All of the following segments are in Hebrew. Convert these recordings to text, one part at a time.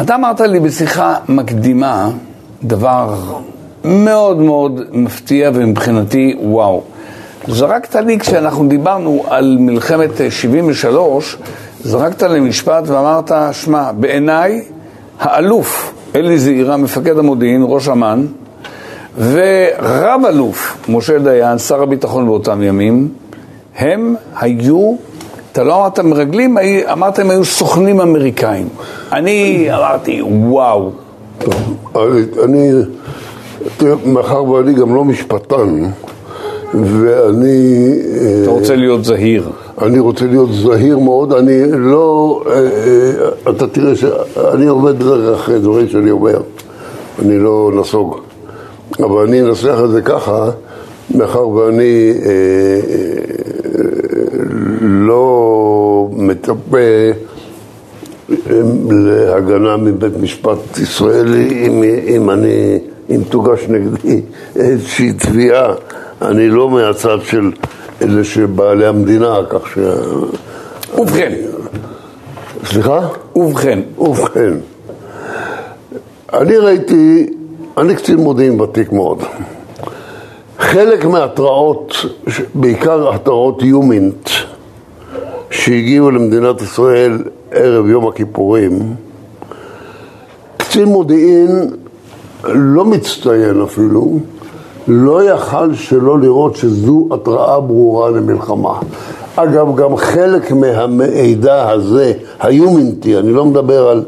אתה אמרת לי בשיחה מקדימה דבר מאוד מאוד מפתיע ומבחינתי וואו. זרקת לי כשאנחנו דיברנו על מלחמת 73, זרקת לי משפט ואמרת, שמע, בעיניי האלוף אלי זעירה, מפקד המודיעין, ראש אמ"ן, ורב אלוף משה דיין, שר הביטחון באותם ימים, הם היו, אתה לא אמרת מרגלים, אמרת הם היו סוכנים אמריקאים. אני אמרתי, וואו. אני, מאחר ואני גם לא משפטן, ואני... אתה רוצה להיות זהיר. אני רוצה להיות זהיר מאוד, אני לא... אה, אה, אתה תראה שאני עובד בדרך אחרי דברים שאני אומר, אני לא נסוג. אבל אני אנסח את זה ככה, מאחר ואני אה, לא מצפה להגנה מבית משפט ישראלי אם, אם אני, אם תוגש נגדי איזושהי תביעה, אני לא מהצד של אלה שבעלי המדינה, כך ש... ובכן. סליחה? ובכן. ובכן. אני ראיתי, אני קצין מודיעין ותיק מאוד. חלק מההתראות, בעיקר התראות יומינט, שהגיעו למדינת ישראל ערב יום הכיפורים, קצין מודיעין לא מצטיין אפילו, לא יכל שלא לראות שזו התראה ברורה למלחמה. אגב, גם חלק מהמידע הזה, היומינטי, אני לא מדבר על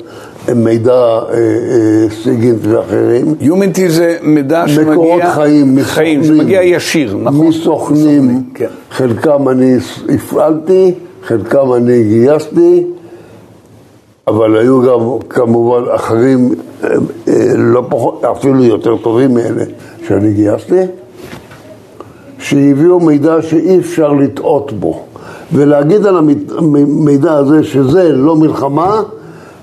מידע אה, אה, סיגינט ואחרים. יומינטי זה מידע שמגיע... מקורות חיים, מסוכנים. חיים, שמגיע ישיר, נכון? מסוכנים. כן. חלקם אני הפעלתי, חלקם אני גייסתי, אבל היו גם כמובן אחרים, אה, לא פחות, אפילו יותר טובים מאלה שאני גייסתי, שהביאו מידע שאי אפשר לטעות בו. ולהגיד על המידע הזה שזה לא מלחמה,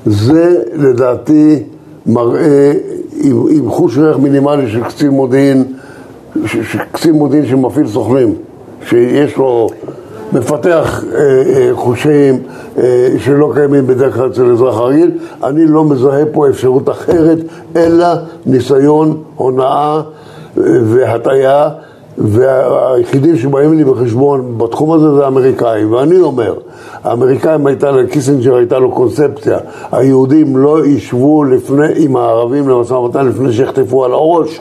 זה לדעתי מראה עם, עם חוש ערך מינימלי של קצין מודיעין, קצין מודיעין שמפעיל סוכנים, שיש לו, מפתח אה, אה, חושים אה, שלא קיימים בדרך כלל אצל אזרח רגיל, אני לא מזהה פה אפשרות אחרת, אלא ניסיון, הונאה אה, והטעיה. והיחידים שבאים לי בחשבון בתחום הזה זה האמריקאים, ואני אומר, האמריקאים הייתה, לקיסינג'ר הייתה לו קונספציה, היהודים לא ישבו לפני, עם הערבים למשא ומתן לפני שיחטפו על הראש,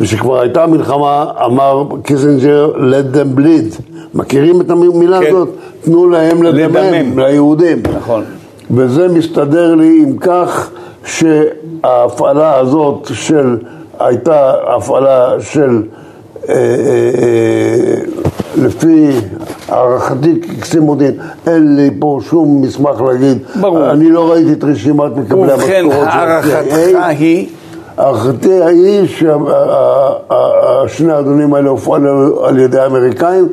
ושכבר הייתה מלחמה, אמר קיסינג'ר, let them bleed, מכירים את המילה כן. הזאת? תנו להם לדמם, לדמם, ליהודים. נכון. וזה מסתדר לי עם כך שההפעלה הזאת של, הייתה הפעלה של אה, אה, אה, לפי הערכתי כקצין מודיעין, אין לי פה שום מסמך להגיד. ברור. אני לא ראיתי את רשימת מקבלי המשכורות. ובכן, הערכתך היא? הערכתי היא ששני האדונים האלה הופעלו על ידי האמריקאים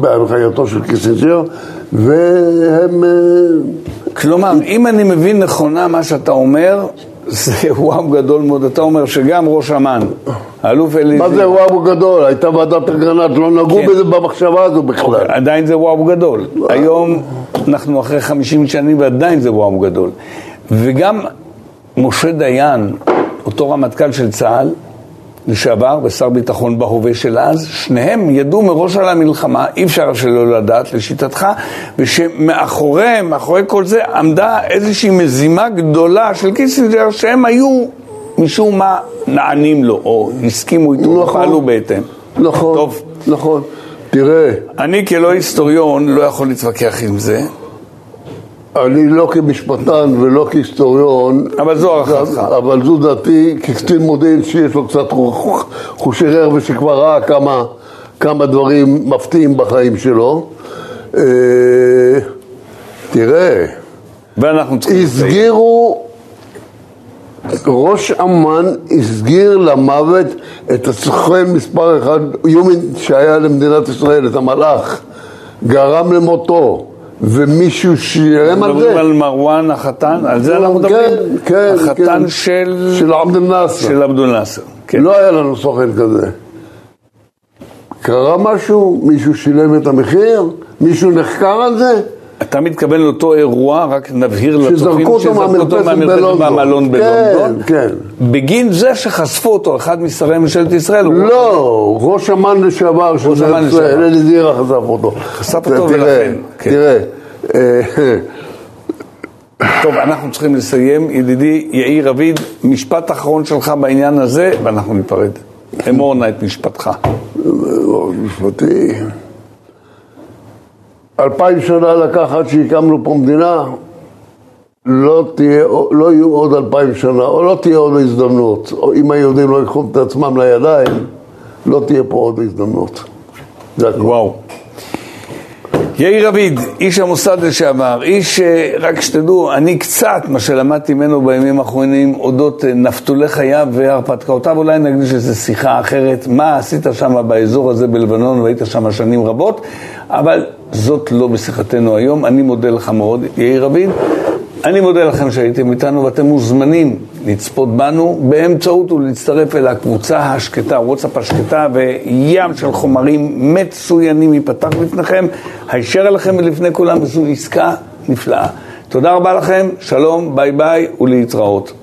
בהנחייתו של קיסינג'ר, והם... כלומר, אם אני מבין נכונה מה שאתה אומר, זה וואו גדול מאוד. אתה אומר שגם ראש אמ"ן, האלוף אלי... מה זה וואו גדול? הייתה ועדת אגרנט, לא נגעו כן. בזה במחשבה הזו בכלל. אוקיי, עדיין זה וואו גדול. היום אנחנו אחרי 50 שנים ועדיין זה וואו גדול. וגם משה דיין, אותו רמטכ"ל של צה"ל, לשעבר ושר ביטחון בהווה של אז, שניהם ידעו מראש על המלחמה, אי אפשר שלא לדעת לשיטתך, ושמאחוריהם, מאחורי כל זה, עמדה איזושהי מזימה גדולה של קיסינג'ר שהם היו משום מה נענים לו, או הסכימו איתו, נכון, פעלו בהתאם. נכון, טוב. נכון. תראה... אני כלא היסטוריון לא יכול להתווכח עם זה. אני לא כמשפטן ולא כהיסטוריון, אבל זו הערכתך. אבל זו דעתי כקצין מודיעין שיש לו קצת חושי רר ושכבר ראה כמה, כמה דברים מפתיעים בחיים שלו. אה, תראה, ואנחנו צריכים... הסגירו, ראש אמ"ן הסגיר למוות את הסוכן מספר אחד, יומין שהיה למדינת ישראל, את המלאך, גרם למותו. ומישהו שילם על זה. מדברים על מרואן החתן, על זה אנחנו מדברים? כן, כן. החתן של... של עבד אל-נאסר. של עבד אל-נאסר, כן. לא היה לנו סוכן כזה. קרה משהו? מישהו שילם את המחיר? מישהו נחקר על זה? אתה מתכוון לאותו אירוע, רק נבהיר לצופים שזרקו אותו מהמרפסת בלונדון. מהמלון בלונדון. כן, כן. בגין זה שחשפו אותו, אחד משרי ממשלת ישראל. לא, ראש אמ"ן לשעבר של אמ"ן לשעבר. אלי זירה חשף אותו. חשף אותו ולכן, כן. תראה, אה, טוב, אנחנו צריכים לסיים. ידידי יאיר רביד, משפט אחרון שלך בעניין הזה, ואנחנו ניפרד. אמור נא את משפטך. מאוד משפטי. אלפיים שנה לקח עד שהקמנו פה מדינה, לא, תהיה, לא יהיו עוד אלפיים שנה, או לא תהיה עוד הזדמנות. או אם היהודים לא ייקחו את עצמם לידיים, לא תהיה פה עוד הזדמנות. זה הכול. וואו. יאיר רביד, איש המוסד לשעבר, איש, אה, רק שתדעו, אני קצת, מה שלמדתי ממנו בימים האחרונים, אודות אה, נפתולי חייו והרפתקאותיו, אולי נקדיש איזו שיחה אחרת, מה עשית שם באזור הזה בלבנון, והיית שם שנים רבות, אבל זאת לא בשיחתנו היום, אני מודה לך מאוד, יאיר רביד. אני מודה לכם שהייתם איתנו ואתם מוזמנים לצפות בנו באמצעות ולהצטרף אל הקבוצה השקטה, וואטסאפ השקטה וים של חומרים מצוינים ייפתח בפניכם, הישר אליכם ולפני כולם וזו עסקה נפלאה. תודה רבה לכם, שלום, ביי ביי ולהתראות.